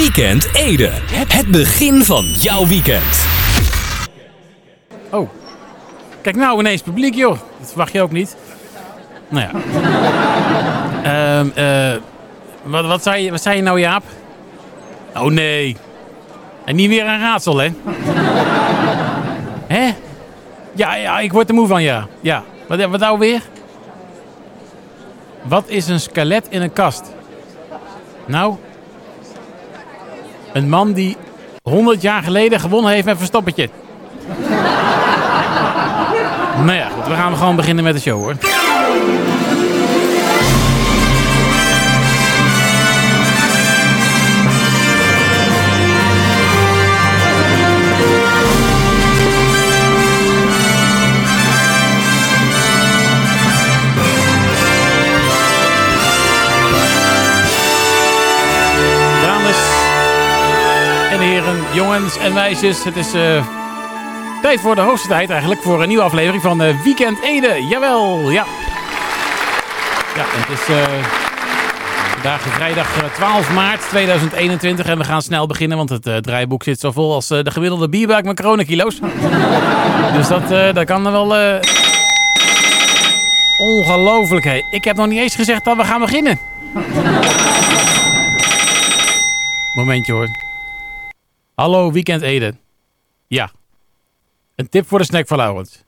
Weekend Ede. Het begin van jouw weekend. Oh. Kijk nou ineens publiek, joh. Dat verwacht je ook niet. Nou ja. Ehm eh, wat, wat, zei je, wat zei je nou, Jaap? Oh nee. En niet weer een raadsel, hè? Hè? Ja, ja, ik word er moe van, ja. Ja. Wat, wat nou weer? Wat is een skelet in een kast? Nou, een man die 100 jaar geleden gewonnen heeft met Verstoppertje. nou ja, goed, we gaan gewoon beginnen met de show hoor. En meisjes, het is eh, tijd voor de hoogste tijd eigenlijk voor een nieuwe aflevering van eh, Weekend Ede. Jawel, ja. Ja, het is eh, vandaag vrijdag eh, 12 maart 2021 en we gaan snel beginnen, want het draaiboek zit zo vol als de gemiddelde bierbuik met coronakilo's. dus dat, dat kan er wel... Ongelooflijk, hé. Ik heb nog niet eens gezegd dat we gaan beginnen. Momentje hoor. Hallo, Weekend Ede. Ja. Een tip voor de snack van Laurens.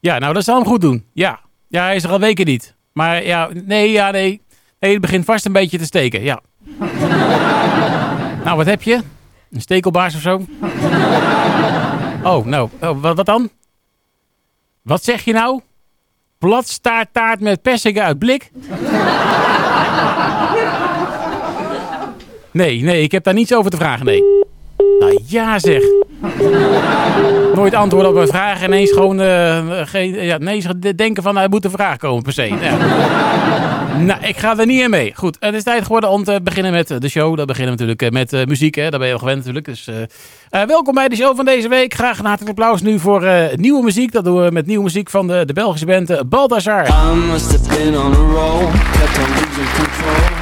Ja, nou dat zal hem goed doen. Ja. Ja, hij is er al weken niet. Maar ja, nee, ja, nee. Nee, het begint vast een beetje te steken, ja. nou, wat heb je? Een stekelbaars of zo? Oh, nou, oh, wat, wat dan? Wat zeg je nou? Platstaarttaart met persingen uit blik? Nee, nee, ik heb daar niets over te vragen, nee. Nou ja zeg. Nooit antwoorden op een vraag. Ineens gewoon eh, geen, ja, ineens denken van, nou, er moet een vraag komen per se. Ja. nou, ik ga er niet in mee. Goed, het is tijd geworden om te beginnen met de show. Dan beginnen natuurlijk eh, met eh, muziek. Hè. Daar ben je al gewend natuurlijk. Dus, welkom bij de show van deze week. Graag een hartelijk applaus nu voor nieuwe muziek. Dat doen we met nieuwe muziek van de, de Belgische band control.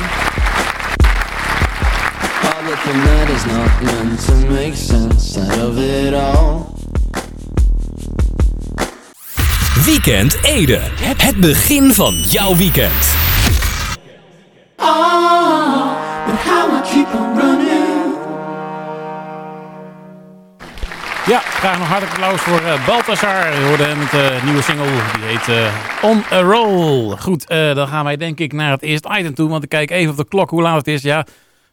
All that the night is not meant to make sense out of it all. Weekend Ede. Het begin van jouw weekend. But how I keep on running. Ja, graag nog hartelijk applaus voor eh, Balthazar. We hoorden hem met de nieuwe single. Die heet eh, On a Roll. Goed, eh, dan gaan wij denk ik naar het eerste item toe. Want ik kijk even op de klok hoe laat het is. Ja,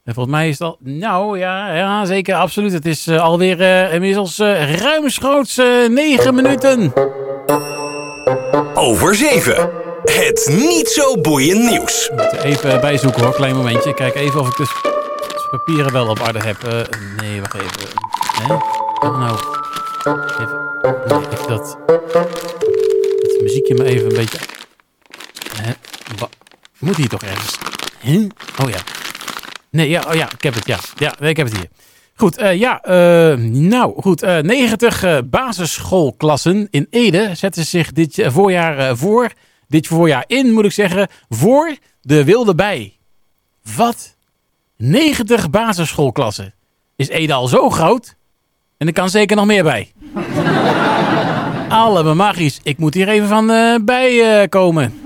en volgens mij is al... Nou, ja, ja zeker, absoluut. Het is eh, alweer eh, inmiddels uh, ruimschoots eh, negen minuten. Over 7. Het niet zo boeiend nieuws. Even bijzoeken hoor, klein momentje. Ik kijk even of ik dus de papieren wel op orde heb. Nee, wacht even. Oh, nou. Even, nee, even dat... Het muziekje me even een beetje... Hè? Moet hier toch ergens? Oh ja. Nee, ja, oh ja, ik heb het, ja. Ja, ik heb het hier. Goed, eh, ja, eh, nou goed. eh 90 eh, basisschoolklassen in Ede zetten zich dit voorjaar voor. Dit voorjaar in, moet ik zeggen, voor de wilde bij. Wat? 90 basisschoolklassen. Is Ede al zo groot? En er kan zeker nog meer bij. Alle magisch. Ik moet hier even van bij komen.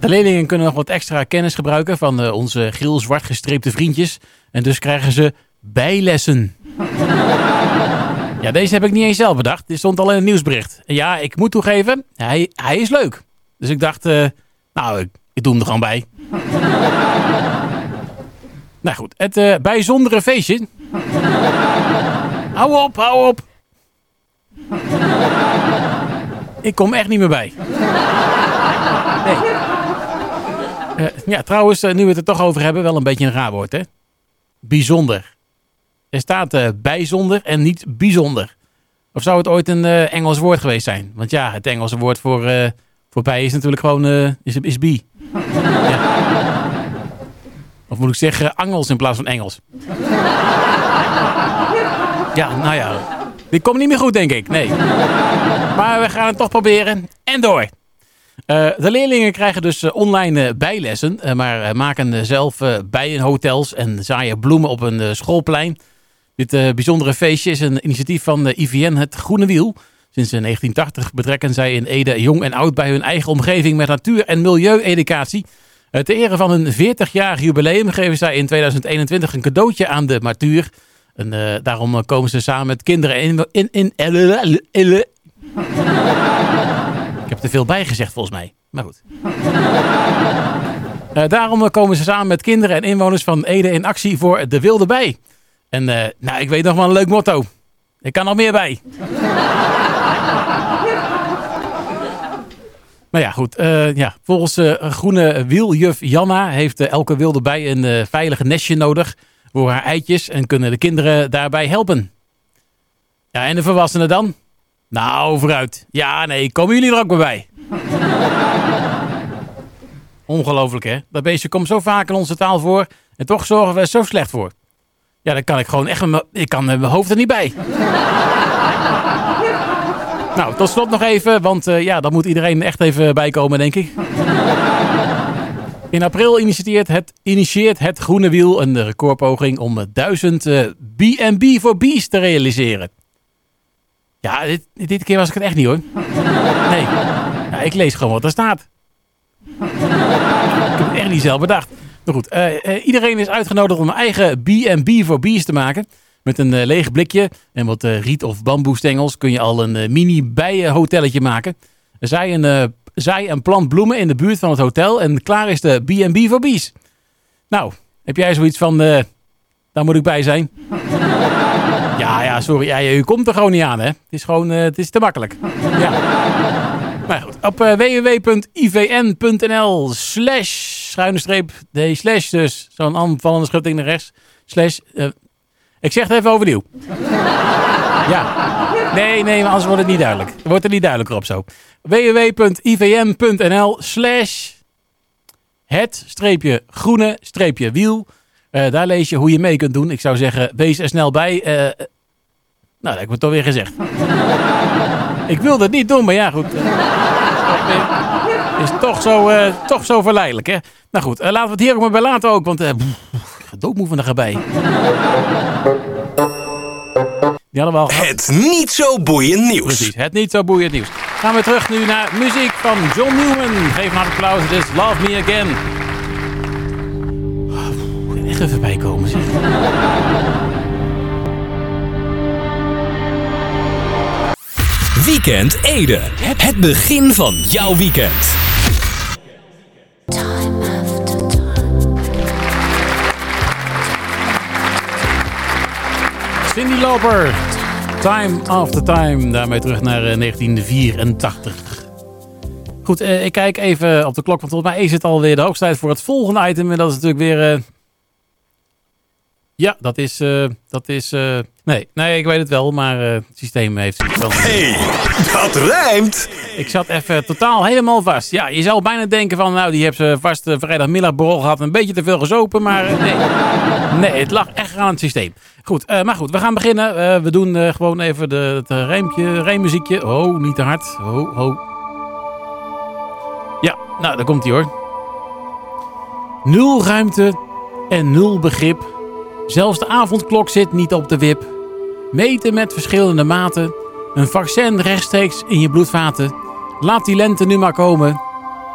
De leerlingen kunnen nog wat extra kennis gebruiken van eh, onze geel-zwart gestreepte vriendjes. En dus krijgen ze bijlessen. ja, deze heb ik niet eens zelf bedacht. Dit stond al in het nieuwsbericht. En ja, ik moet toegeven, hij, hij is leuk. Dus ik dacht, eh, nou, ik, ik doe hem er gewoon bij. nou goed, het eh, bijzondere feestje. hou op, hou op. ik kom echt niet meer bij. Nee. Eh, ja, trouwens, eh, nu we het er toch over hebben, wel een beetje een raar woord, hè? Bijzonder. Er staat eh, bijzonder en niet bijzonder. Of zou het ooit een Engels woord geweest zijn? Want ja, het Engelse woord voor, voor bij is natuurlijk gewoon is, is ja. Of moet ik zeggen angels in plaats van Engels? ja, nou ja. Dit komt niet meer goed, denk ik. Nee. Maar we gaan het toch proberen. En door. Eh, de leerlingen krijgen dus eh, online eh, bijlessen, eh, maar eh, maken eh, zelf eh, bijenhotels en zaaien bloemen op een eh, schoolplein. Dit eh, bijzondere feestje is een initiatief van IVN Het Groene Wiel. Sinds eh, 1980 betrekken zij in Ede jong en oud bij hun eigen omgeving met natuur- en milieueducatie. Eh, ter ere van hun 40-jarig jubileum geven zij in 2021 een cadeautje aan de eh, daarom eh, komen ze samen met kinderen in... in, in, in heb er veel bij gezegd volgens mij. Maar goed. Eh, daarom eh, komen ze samen met kinderen en inwoners van Ede in actie voor de wilde bij. En eh, nou, ik weet nog wel een leuk motto. Ik kan nog meer bij. Maar ja, goed. ja, volgens eh, groene wieljuf Janna heeft elke wilde bij een veilig nestje nodig voor haar eitjes en kunnen de kinderen daarbij helpen. Ja, en de volwassenen dan? Nou, vooruit. Ja, nee, komen jullie er ook bij? Ongelooflijk, hè? Dat beestje komt zo vaak in onze taal voor en toch zorgen we er zo slecht voor. Ja, dan kan ik gewoon echt... Ik kan met mijn hoofd er niet bij. nou, tot slot nog even, want eh, ja, dan moet iedereen echt even bijkomen, denk ik. In april initieert het, initieert het Groene Wiel een recordpoging om eh, 1000 eh, B&B voor Bees te realiseren. Ja, dit, keer was ik het echt niet hoor. Nee, ja, ik lees gewoon wat er staat. ik heb het echt niet zelf bedacht. Maar goed, eh, eh, iedereen is uitgenodigd om een eigen B&B voor Bees te maken. Met een eh, leeg blikje en wat riet- of bamboestengels kun je al een mini bijenhotelletje maken. Zij een, een plant bloemen in de buurt van het hotel en klaar is de B&B voor Bees. Nou, heb jij zoiets van, daar moet ik bij zijn? Sorry, ja, u komt er gewoon niet aan hè. Het is gewoon, eh, het is te makkelijk. Ja. Maar goed, op eh, www.ivn.nl slash schuine streep d slash dus zo'n aanvallende schutting naar rechts slash eh, ik zeg het even overnieuw. ja. Nee, nee, maar anders wordt het niet duidelijk. Wordt er niet duidelijker op zo. www.ivn.nl slash het streepje groene streepje wiel. Daar lees je hoe je mee kunt doen. Ik zou zeggen, wees er snel bij. Eh, nou, dat heb ik het toch weer gezegd. ik wilde het niet doen, maar ja, goed. Is toch zo, eh, toch zo verleidelijk, hè? Nou goed, eh, laten we het hier ook maar bij laten ook, want... pff, doodmoe van de gebij. Die hadden we al gehad. Het niet zo boeiend nieuws. Precies, het niet zo boeiend nieuws. Gaan we terug nu naar muziek van John Newman. Geef maar een applaus, het is Love Me Again. Oh, echt even bijkomen, zeg. Weekend Ede. Het begin van jouw weekend. Cindy Lauper. Time After Time. Daarmee terug naar eh, 1984. Goed, eh, ik kijk even op de klok, want volgens mij is het alweer de hoogste tijd voor het volgende item. En dat is natuurlijk weer... eh, Ja, dat is... eh, dat is eh, Nee, nee, ik weet het wel, maar eh, het systeem heeft iets van... hey, dat rijmt. Ik zat even totaal helemaal vast. Ja, je zou bijna denken van, nou, die heeft ze vast uh, vrijdagmiddagborrel gehad. Een beetje te veel gezopen, maar uh, nee. Nee, het lag echt aan het systeem. Goed, uh, maar goed, we gaan beginnen. We doen gewoon even de, het rijmpje, rijmmuziekje. Oh, niet te hard. Ho, ho. Ja, nou, daar komt hij hoor. Nul ruimte en nul begrip. Zelfs de avondklok zit niet op de wip. Meten met verschillende maten. Een vaccin rechtstreeks in je bloedvaten. Laat die lente nu maar komen.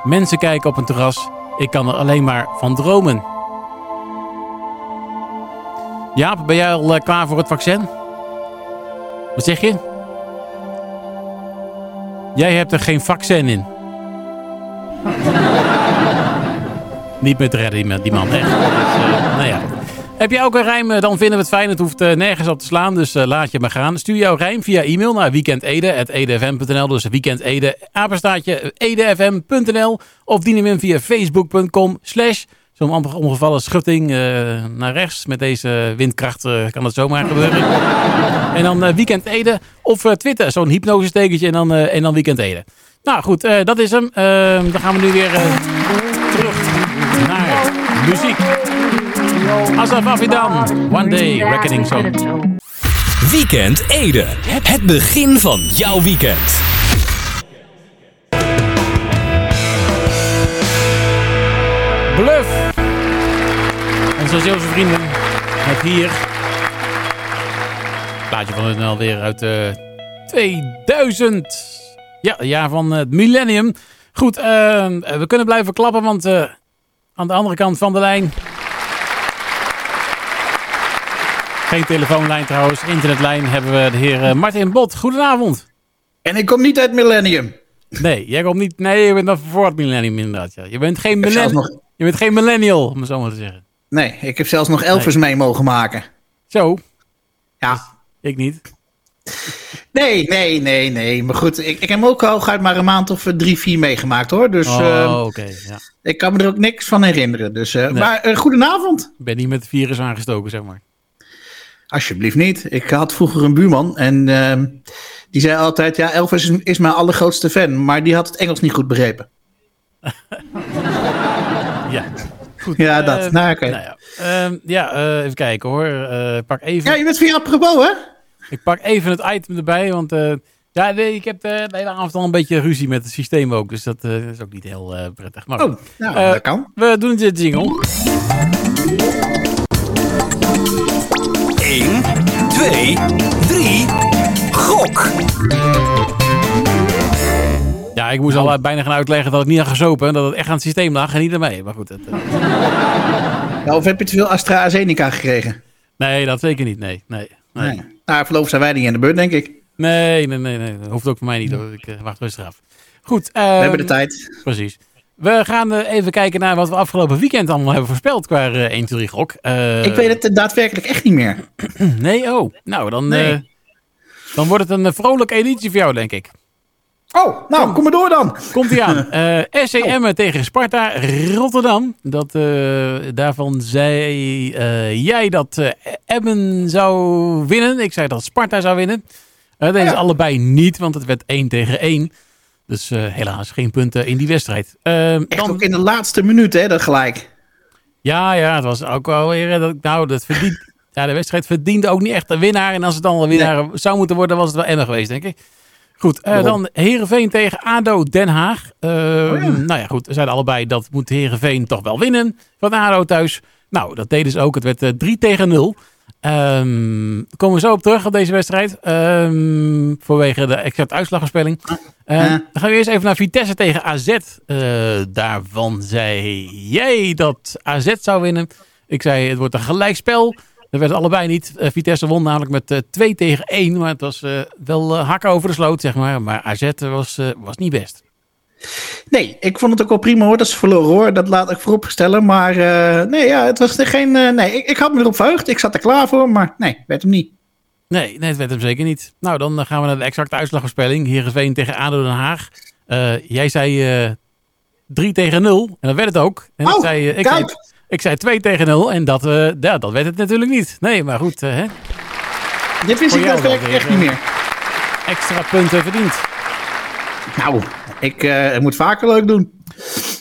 Mensen kijken op een terras. Ik kan er alleen maar van dromen. Jaap, ben jij al klaar voor het vaccin? Wat zeg je? Jij hebt er geen vaccin in. Niet meer te redden, die man. Echt. Dus, uh, nou ja. Heb jij ook een rijm, dan vinden we het fijn. Het hoeft uh, nergens op te slaan, dus uh, laat je maar gaan. Stuur jouw rijm via e-mail naar weekendede.edfm.nl. Dus weekendede, apenstaatje, edfm.nl. Of dien hem in via facebook.com slash... Zo'n omgevallen schutting uh, naar rechts. Met deze windkracht kan dat zomaar gebeuren. en dan Ede. Of Twitter, zo'n hypnosestekentje en dan, en dan Weekend Ede. Nou goed, dat is hem. Dan gaan we nu weer terug naar muziek. Asaf Avidan, One Day Reckoning Song. Weekend Ede. Het begin van jouw weekend. Bluff. Onze Zeeuwse vrienden. Met hier. Plaatje van het alweer uit eh 2000. Ja, het jaar van het millennium. Goed, eh, we kunnen blijven klappen, want eh, aan de andere kant van de lijn... Geen telefoonlijn trouwens, internetlijn hebben we de heer eh, Martin Bot. Goedenavond. En ik kom niet uit Millennium. Nee, jij komt niet... Nee, je bent nog voor het millennium inderdaad. Ja. Je, bent geen nog- je bent geen millennial, om het zo maar te zeggen. Nee, ik heb zelfs nog Elvis mee mogen maken. Zo, Ja. ik niet. Nee, nee, nee, nee. Maar goed, ik, ik heb ook hooguit maar een maand of eh, drie, vier meegemaakt hoor. Dus Oh, eh, oké. ja. ik kan me er ook niks van herinneren. Dus, eh, Nee. Maar goedenavond. Ik ben niet met het virus aangestoken, zeg maar. Alsjeblieft niet. Ik had vroeger een buurman en ehm, die zei altijd... Ja, Elvis is, is mijn allergrootste fan. Maar die had het Engels niet goed begrepen. Ja. Goed. Ja, dat. Nou, oké. Nou ja, Ehm, ja eh, even kijken hoor. Eh, pak even, Ja, je bent via apropos hè? Ik pak even het item erbij, want eh, ja, nee, ik heb de, de hele avond al een beetje ruzie met het systeem ook. Dus dat is ook niet heel prettig. Maar. Oh, nou, dat kan. We doen dit jingle. 2, 3, gok. Ja, ik moest al bijna gaan uitleggen dat ik niet had gezopen. Dat het echt aan het systeem lag en niet aan mij. Maar goed, het, eh, Ja, of heb je te veel AstraZeneca gekregen? nee, dat zeker niet. Nee, nee. Nee, Nee. Nou, voorlopig zijn wij niet in de beurt, denk ik. nee, nee, nee. nee. Dat hoeft ook voor mij niet hoor. Ik eh, wacht rustig af. Goed. We hebben de ehm, tijd. Precies. We gaan eh, even kijken naar wat we afgelopen weekend allemaal hebben voorspeld qua eh 1, 2, 3 gok. Eh, Ik weet het daadwerkelijk echt niet meer. Nee, oh. Nou, dan, Nee. dan wordt het een vrolijke editie voor jou, denk ik. Oh, nou, kom maar door dan. Komt ie aan. Eh SCM tegen Sparta Rotterdam. Dat, daarvan zei jij dat Emmen zou winnen. Ik zei dat Sparta zou winnen. Deze Ja. allebei niet, want het werd 1 tegen 1. Dus eh, helaas geen punten in die wedstrijd. Eh, Echt dan- ook in de laatste minuut, hè, dat gelijk. Ja, ja, het was ook wel weer. eh, Dat, nou, dat verdient, ja, de wedstrijd verdiende ook niet echt een winnaar. En als het dan een winnaar zou moeten worden, was het wel Emmen geweest, denk ik. Goed, Waarom? dan Herenveen tegen ADO Den Haag. Eh, Oh ja. Nou ja, goed. We zeiden allebei dat moet Herenveen toch wel winnen van ADO thuis. Nou, dat deden ze ook. Het werd eh, 3 tegen 0. Ehm komen we zo op terug op deze wedstrijd. Ehm vanwege de exacte uitslagverspelling. Eh, Ja. Dan gaan we eerst even naar Vitesse tegen AZ. Eh, daarvan zei jij dat AZ zou winnen. Ik zei het wordt een gelijkspel. Dat werd allebei niet. Eh, Vitesse won namelijk met eh 2 tegen 1. Maar het was eh, wel eh, hakken over de sloot, zeg maar. Maar AZ was, eh, was niet best. Nee, ik vond het ook wel prima hoor, dat ze verloren hoor. Dat laat ik vooropstellen. Maar eh, nee, ja, het was geen... eh, nee, ik, ik had me erop verheugd. Ik zat er klaar voor, maar nee, werd hem niet. Nee, nee, het werd hem zeker niet. Nou, dan eh, gaan we naar de exacte uitslagverspelling. Heerenveen tegen ADO Den Haag. Eh, jij zei eh 3 tegen 0. En dat werd het ook. En ik, Oh, zei, eh, ik, zei, ik zei 2 tegen 0. En dat, eh, ja, dat werd het natuurlijk niet. Nee, maar goed. eh, hè? Dit wist ik daadwerkelijk echt niet meer. Extra punten verdiend. Nou, ik eh, moet vaker leuk doen.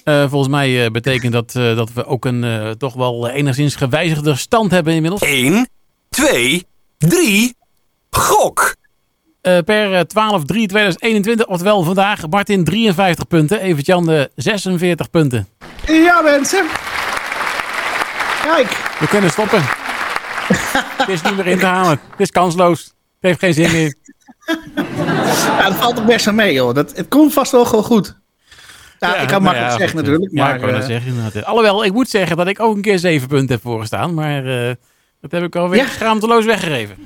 Eh, volgens mij eh, betekent dat eh, dat we ook een eh, toch wel enigszins gewijzigde stand hebben inmiddels. 1, 2, 3, gok. Eh, per 12-3-2021, oftewel vandaag, Martin 53 punten, Evert-Jan de 46 punten. Ja, mensen. Kijk, We kunnen stoppen. het is niet meer in te halen. Het is kansloos. Het heeft geen zin meer. ja, dat valt toch best wel mee joh. Dat, het komt vast wel gewoon goed. Ja, ik kan nou makkelijk ja, zeggen eh, natuurlijk. Ja, maar, ik wou dat eh, zeggen inderdaad. Alhoewel, ik moet zeggen dat ik ook een keer 7 punten heb voorgestaan. Maar eh, dat heb ik alweer Ja. schaamteloos weggegeven.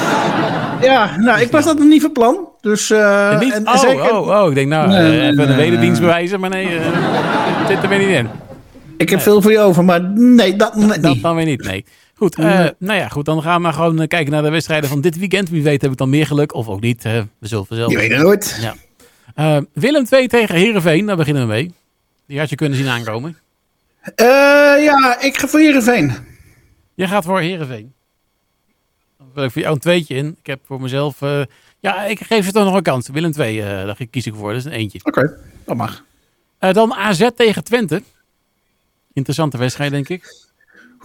ja, nou, ik was dat nog niet van plan. Dus, eh, niet, en oh, zeker, oh, oh, ik denk nou, Nee, nee, even een wederdienst bewijzen. Maar nee, het zit er weer niet in. ik heb veel voor je over, maar nee, dat Dat niet. dan weer niet, nee. Goed, nou ja, goed, dan gaan we maar gewoon kijken naar de wedstrijden van dit weekend. Wie weet heb ik dan meer geluk of ook niet. we zullen vanzelf. Je weet het nooit. Ja. Willem 2 tegen Herenveen, daar beginnen we mee. Die had je kunnen zien aankomen. Ja, ik ga voor Heerenveen. Je gaat voor Herenveen. Dan wil ik voor jou een tweetje in. Ik heb voor mezelf. eh, ja, ik geef ze toch nog een kans. Willem 2, eh daar kies ik voor. Dat is een eentje. Oké, dat mag. Eh, dan AZ tegen Twente. Interessante wedstrijd, denk ik.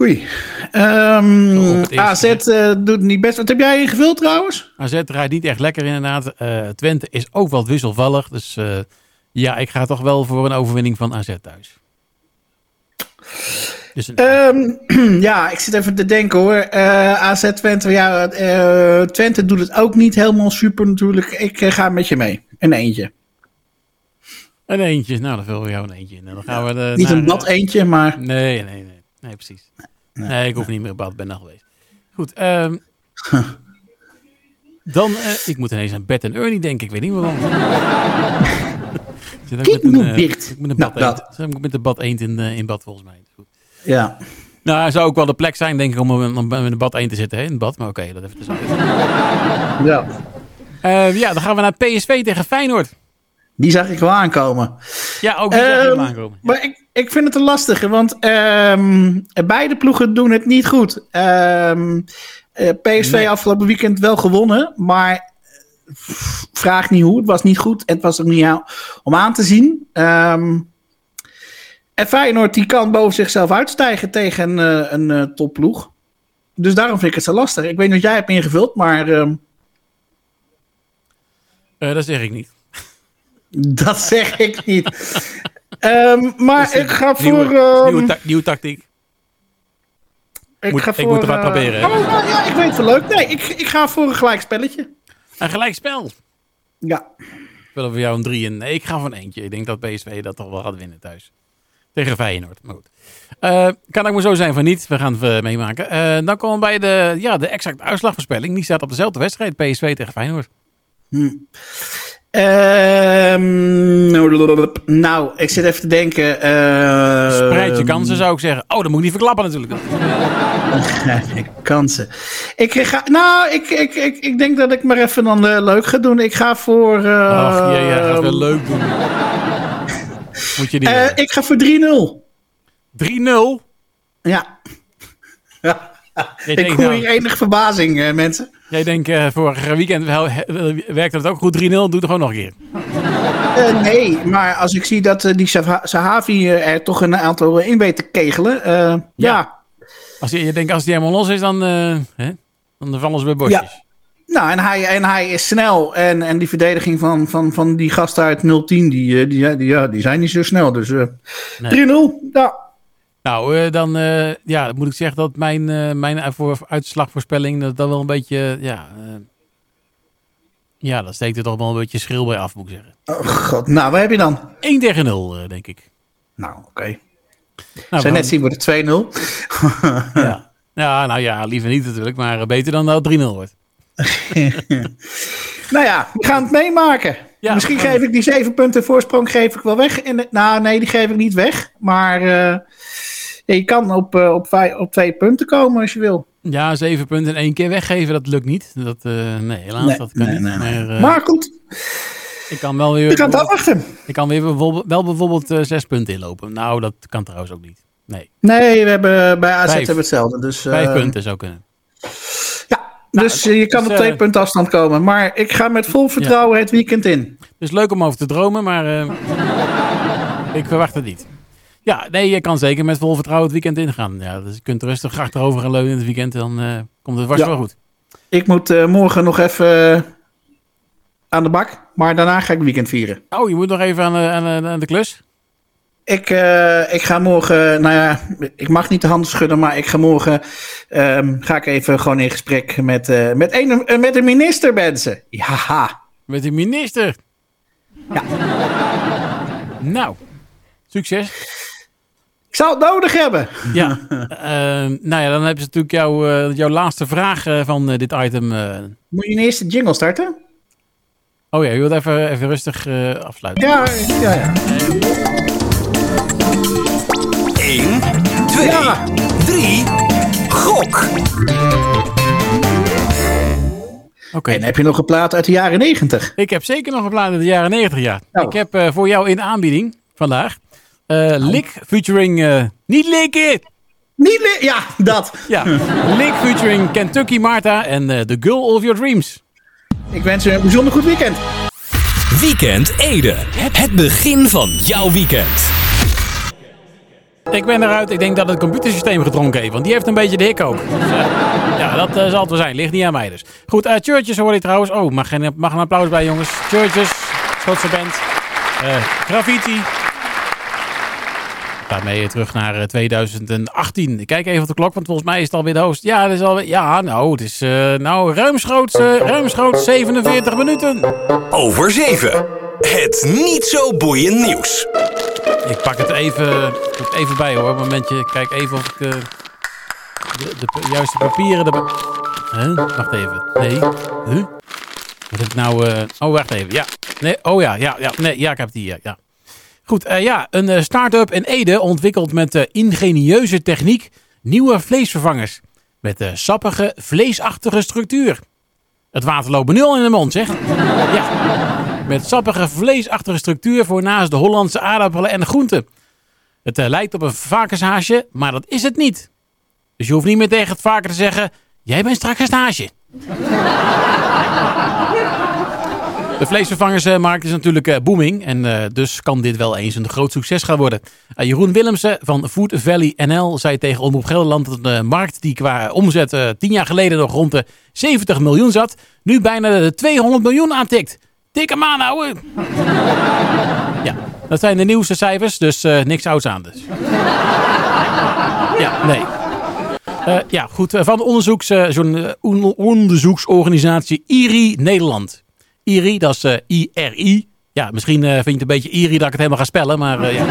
Oei. Ehm, AZ doet niet best. Wat heb jij ingevuld trouwens? AZ rijdt niet echt lekker inderdaad. Twente is ook wat wisselvallig. Dus ja, ik ga toch wel voor een overwinning van AZ thuis. Dus een, Ehm, ja, ik zit even te denken hoor. Eh, AZ Twente, ja, eh, Twente doet het ook niet helemaal super natuurlijk. Ik eh, ga met je mee. Een eentje. een eentje. Nou, dan vullen we jou een eentje in. En dan gaan we de, Niet naar, een bad eentje, maar... Nee, nee, nee. Nee, precies. Nee, ik hoef niet meer op bad. ben daar geweest. Goed. ehm, dan, ik moet ineens aan Bert en Ernie denken. Ik weet niet waarom. Ook Kijk met nou, een, Bert. met een Nou, bad dat. eend. Met de bad eend in, in bad volgens mij. Goed. Ja. Nou, zou ook wel de plek zijn, denk ik, om, in de bad eend te zitten. Hè? In het bad, maar oké, dat even te ja. Eh, ja, dan gaan we naar PSV tegen Feyenoord. Die zag ik wel aankomen. Ja, ook die zag je Ehm, hem aankomen. Ja. Maar ik, ik vind het een lastige, want ehm, beide ploegen doen het niet goed. Ehm, eh, PSV Nee. afgelopen weekend wel gewonnen, maar eh, vraag niet hoe. Het was niet goed en het was ook niet om aan te zien. Ehm, en Feyenoord die kan boven zichzelf uitstijgen tegen een, eh, een eh, topploeg. Dus daarom vind ik het zo lastig. Ik weet niet wat jij hebt ingevuld, maar ehm, Eh, dat zeg ik niet. dat zeg ik niet. Ehm, maar ik ga voor... Nieuwe, ehm, nieuwe, ta- nieuwe tactiek. Ik, Moet- ga ik voor, moet er wat eh, proberen? Oh, nou ja, ik weet het wel leuk. Nee, ik, ik ga voor een gelijk spelletje. Een gelijkspel. Ja. Willen we jou een drie en nee, ik ga voor een eentje. Ik denk dat PSV dat toch wel gaat winnen thuis. Tegen Feyenoord. Maar goed. Eh, kan ook maar zo zijn van niet. We gaan het eh, meemaken. Eh, dan komen we bij de, ja, de exacte uitslagvoorspelling. Die staat op dezelfde wedstrijd. PSV tegen Feyenoord. Ehm, nou, ik zit even te denken. ehm, Spreid je kansen zou ik zeggen. Oh, dat moet ik niet verklappen natuurlijk. kansen. Ik ga, nou, ik, ik, ik, ik denk dat ik maar even dan leuk ga doen. Ik ga voor. Ach, ja, ja, gaat wel leuk doen. Moet je eh, ik ga voor 3-0. 3-0. Ja. ja. Ik denkt, hoor nou, hier enige verbazing, eh, mensen. jij denkt eh, vorig weekend werkte het ook goed. 3-0. Doe het gewoon nog een keer. Eh, nee, maar als ik zie dat die Saha- Sahavi er toch een aantal in weet te kegelen. eh, ja. Als je, je denkt als die helemaal los is, dan, hè, dan vallen ze bij bosjes. Nou, en hij, en hij is snel. En, en die verdediging van, van, van die gasten uit 010, die, eh, die, die, ja, die zijn niet zo snel. Dus eh Nee. 3-0. Ja. Nou, eh, dan eh, ja, dan moet ik zeggen dat mijn, eh, mijn uit- voor, uitslagvoorspelling dat, dat wel een beetje, eh, ja, eh, ja, dat steekt er toch wel een beetje schil bij af, moet ik zeggen. Oh god, nou, wat heb je dan? 1 tegen 0, eh, denk ik. Nou, oké. Nou, Zijn we net zien wordt het 2-0. gaan- ja. ja, nou ja, liever niet natuurlijk, maar eh, beter dan dat het 3-0 wordt. nou ja, we gaan het meemaken. Ja, Misschien we geef ik die zeven punten voorsprong geef ik wel weg. De, nou, nee, die geef ik niet weg. Maar eh, ja, je kan op, eh, op, op twee punten komen als je wil. Ja, zeven punten in één keer weggeven, dat lukt niet. Dat, eh, nee, helaas, Nee, dat kan nee, niet. nee. Maar, maar goed, ik kan wel weer, we gaan het afwachten. ik kan weer bijvoorbeeld, wel bijvoorbeeld zes punten inlopen. Nou, dat kan trouwens ook niet. Nee, Nee, we hebben bij AZ Vijf. hebben we hetzelfde. Dus, vijf punten zou kunnen. Ja, dus je kan dus, op twee eh, punten afstand komen. Maar ik ga met vol vertrouwen het weekend in. Dus leuk om over te dromen, maar eh, ik verwacht het niet. Ja, nee, je kan zeker met vol vertrouwen het weekend ingaan. Ja, dus je kunt rustig achterover gaan leunen in het weekend, dan eh, komt het vast Ja. wel goed. Ik moet morgen nog even aan de bak. Maar daarna ga ik weekend vieren. Oh, je moet nog even aan aan de klus. Ik, eh, ik ga morgen, nou ja, ik mag niet de handen schudden, maar ik ga morgen, ehm, ga ik even gewoon in gesprek met, eh, met, een, eh, met de minister, mensen. Ja, Met de minister. Ja. Nou, succes. ik zou het nodig hebben. Ja, eh, nou ja, dan hebben ze natuurlijk jou, eh, jouw laatste vraag van dit item. Moet je eerst de jingle starten? Oh ja, je wilt even, even rustig afsluiten. Ja, ja, ja. 1, 2, Ja. 3, gok! Oké. En heb je nog een plaat uit de jaren negentig? Ik heb zeker nog een plaat uit de jaren 90 jaar. Nou. Ik heb eh, voor jou in aanbieding vandaag eh Lick featuring... eh, niet likken! Niet li- Ja, dat. Ja, Lick featuring Kentucky Marta en eh, The Girl of Your Dreams. Ik wens je een bijzonder goed weekend. Weekend Ede. Het begin van jouw weekend. Ik ben eruit. Ik denk dat het computersysteem gedronken heeft, want die heeft een beetje de hik ook. Ja, dat eh, zal het wel zijn. Ligt niet aan mij dus. Goed, eh Churches hoor je trouwens. Oh, mag, mag een applaus bij jongens. Churches, Schotse band. Eh, graffiti. Daarmee terug naar eh, 2018. Ik kijk even op de klok, want volgens mij is het alweer de host. Ja, het is alweer, ja nou, het is uh, nou, ruimschoots, uh, ruimschoots 47 minuten. Over 7. Het niet zo boeiend nieuws. Ik pak het even, even bij hoor. Een momentje, kijk even of ik uh, de, de, juiste papieren erbij... Huh? Wacht even. Nee. Huh? Wat heb ik nou... Uh... Oh, wacht even. Ja. Nee. Oh ja, ja, ja. Nee, ja, ik heb het hier. Ja. Goed, uh, ja. Een start-up in Ede ontwikkelt met ingenieuze techniek nieuwe vleesvervangers. Met een sappige, vleesachtige structuur. Het water loopt nu al in de mond, zeg. Ja. Met sappige, vleesachtige structuur voor naast de Hollandse aardappelen en de groenten. Het uh, lijkt op een varkenshaasje, maar dat is het niet. Dus je hoeft niet meer tegen het varken te zeggen... Jij bent straks een haasje. De vleesvervangersmarkt is natuurlijk uh, booming. En dus kan dit wel eens een groot succes gaan worden. Jeroen Willemsen van Food Valley NL zei tegen Omroep Gelderland... dat de markt die qua omzet tien jaar geleden nog rond de 70 miljoen zat... nu bijna de 200 miljoen aantikt. Tik hem aan, ouwe. ja, dat zijn de nieuwste cijfers, dus niks ouds aan dus. ja, nee. Uh, ja, goed. Van de zo'n onderzoeksorganisatie IRI Nederland. IRI, dat is IRI. Ja, misschien vind je het een beetje IRI dat ik het helemaal ga spellen, maar ja.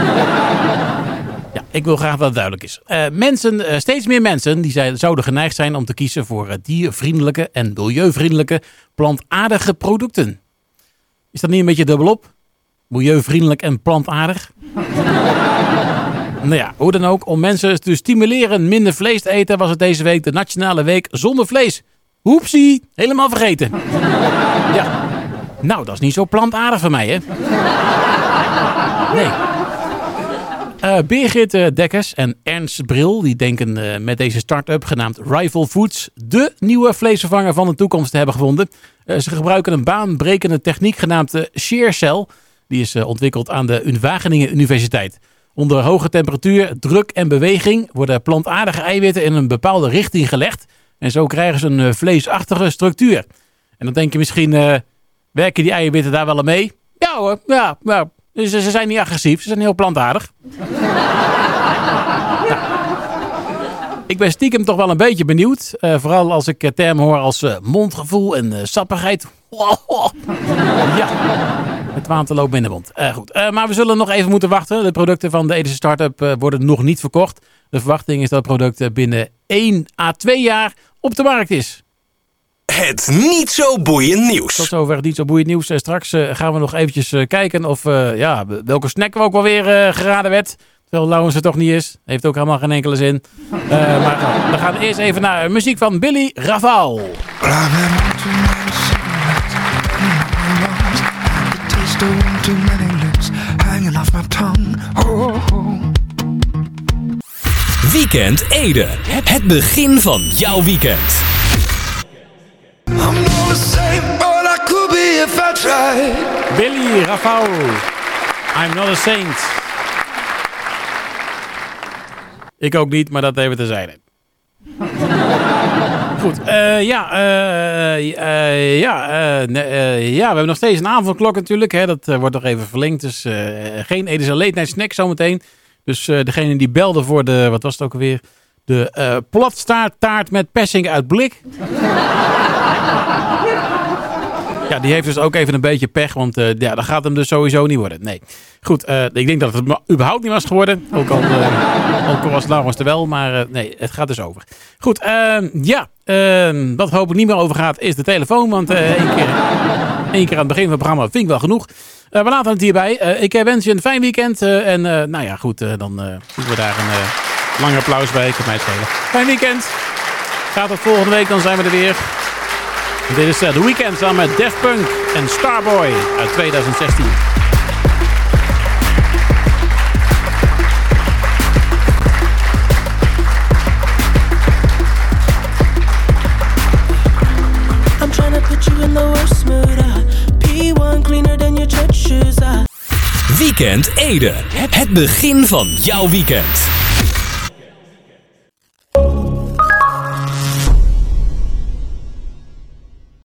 ja. Ik wil graag dat het duidelijk is. mensen, steeds meer mensen die zijn, zouden geneigd zijn om te kiezen voor diervriendelijke en milieuvriendelijke plantaardige producten. Is dat niet een beetje dubbelop? Milieuvriendelijk en plantaardig? Nou ja, hoe dan ook, om mensen te stimuleren minder vlees te eten, was het deze week de Nationale Week zonder vlees. Hoepsie, helemaal vergeten. Ja, nou, dat is niet zo plantaardig van mij, hè? Nee. Uh, Birgit uh, Dekkers en Ernst Bril die denken uh, met deze start-up genaamd Rival Foods de nieuwe vleesvervanger van de toekomst te hebben gevonden. ze gebruiken een baanbrekende techniek genaamd ShearCell. Die is ontwikkeld aan de Wageningen Universiteit. Onder hoge temperatuur, druk en beweging worden plantaardige eiwitten in een bepaalde richting gelegd. En zo krijgen ze een vleesachtige structuur. En dan denk je misschien, werken die eiwitten daar wel aan mee? Ja hoor, ja, ja. Ze, ze zijn niet agressief, ze zijn heel plantaardig. nou. Ik ben stiekem toch wel een beetje benieuwd. Uh, vooral als ik termen hoor als uh, mondgevoel en sappigheid. ja. Het water loopt in de mond. Goed. Maar we zullen nog even moeten wachten. De producten van de Edische Startup worden nog niet verkocht. De verwachting is dat het product binnen 1 à 2 jaar op de markt is. Het niet zo boeiend nieuws. Tot zover het niet zo boeiend nieuws. Straks gaan we nog eventjes kijken of ja, welke snack we ook alweer geraden werd. Terwijl Laurens er toch niet is. Heeft ook helemaal geen enkele zin. maar we gaan eerst even naar muziek van Billy Raval. too many lips hanging off my tongue. Weekend Ede. Het begin van jouw weekend. If I tried. Billy Rafał. I'm not a saint. Ik ook niet, maar dat even terzijde. Goed, uh, ja, uh, uh, ja, ja, we hebben nog steeds een avondklok natuurlijk. Hè. Dat wordt nog even verlengd. Dus geen Edison late night snack zometeen. Dus degene die belde voor de, wat was het ook alweer? De platstaarttaart met persing uit blik. Ja, die heeft dus ook even een beetje pech, want uh, ja, dat gaat hem dus sowieso niet worden. Nee. Goed, uh, ik denk dat het überhaupt niet was geworden. Ook al, uh, ook al was Laurens er wel, maar nee, het gaat dus over. Goed, ehm, ja, ehm, wat hopelijk niet meer over gaat is de telefoon. Want één, keer, één keer aan het begin van het programma vind ik wel genoeg. we laten het hierbij. ik wens je een fijn weekend. en nou ja, goed, dan doen we daar een lang applaus bij. Ik heb mij het schelen. Fijn weekend. Gaat het volgende week, dan zijn we er weer. Dit is uh, The Weeknd samen met Def Punk en Starboy uit 2016. I'm trying to put you in the worst mood. Uh, P1 cleaner than your church shoes. Uh. Weekend Ede. Het begin van jouw weekend.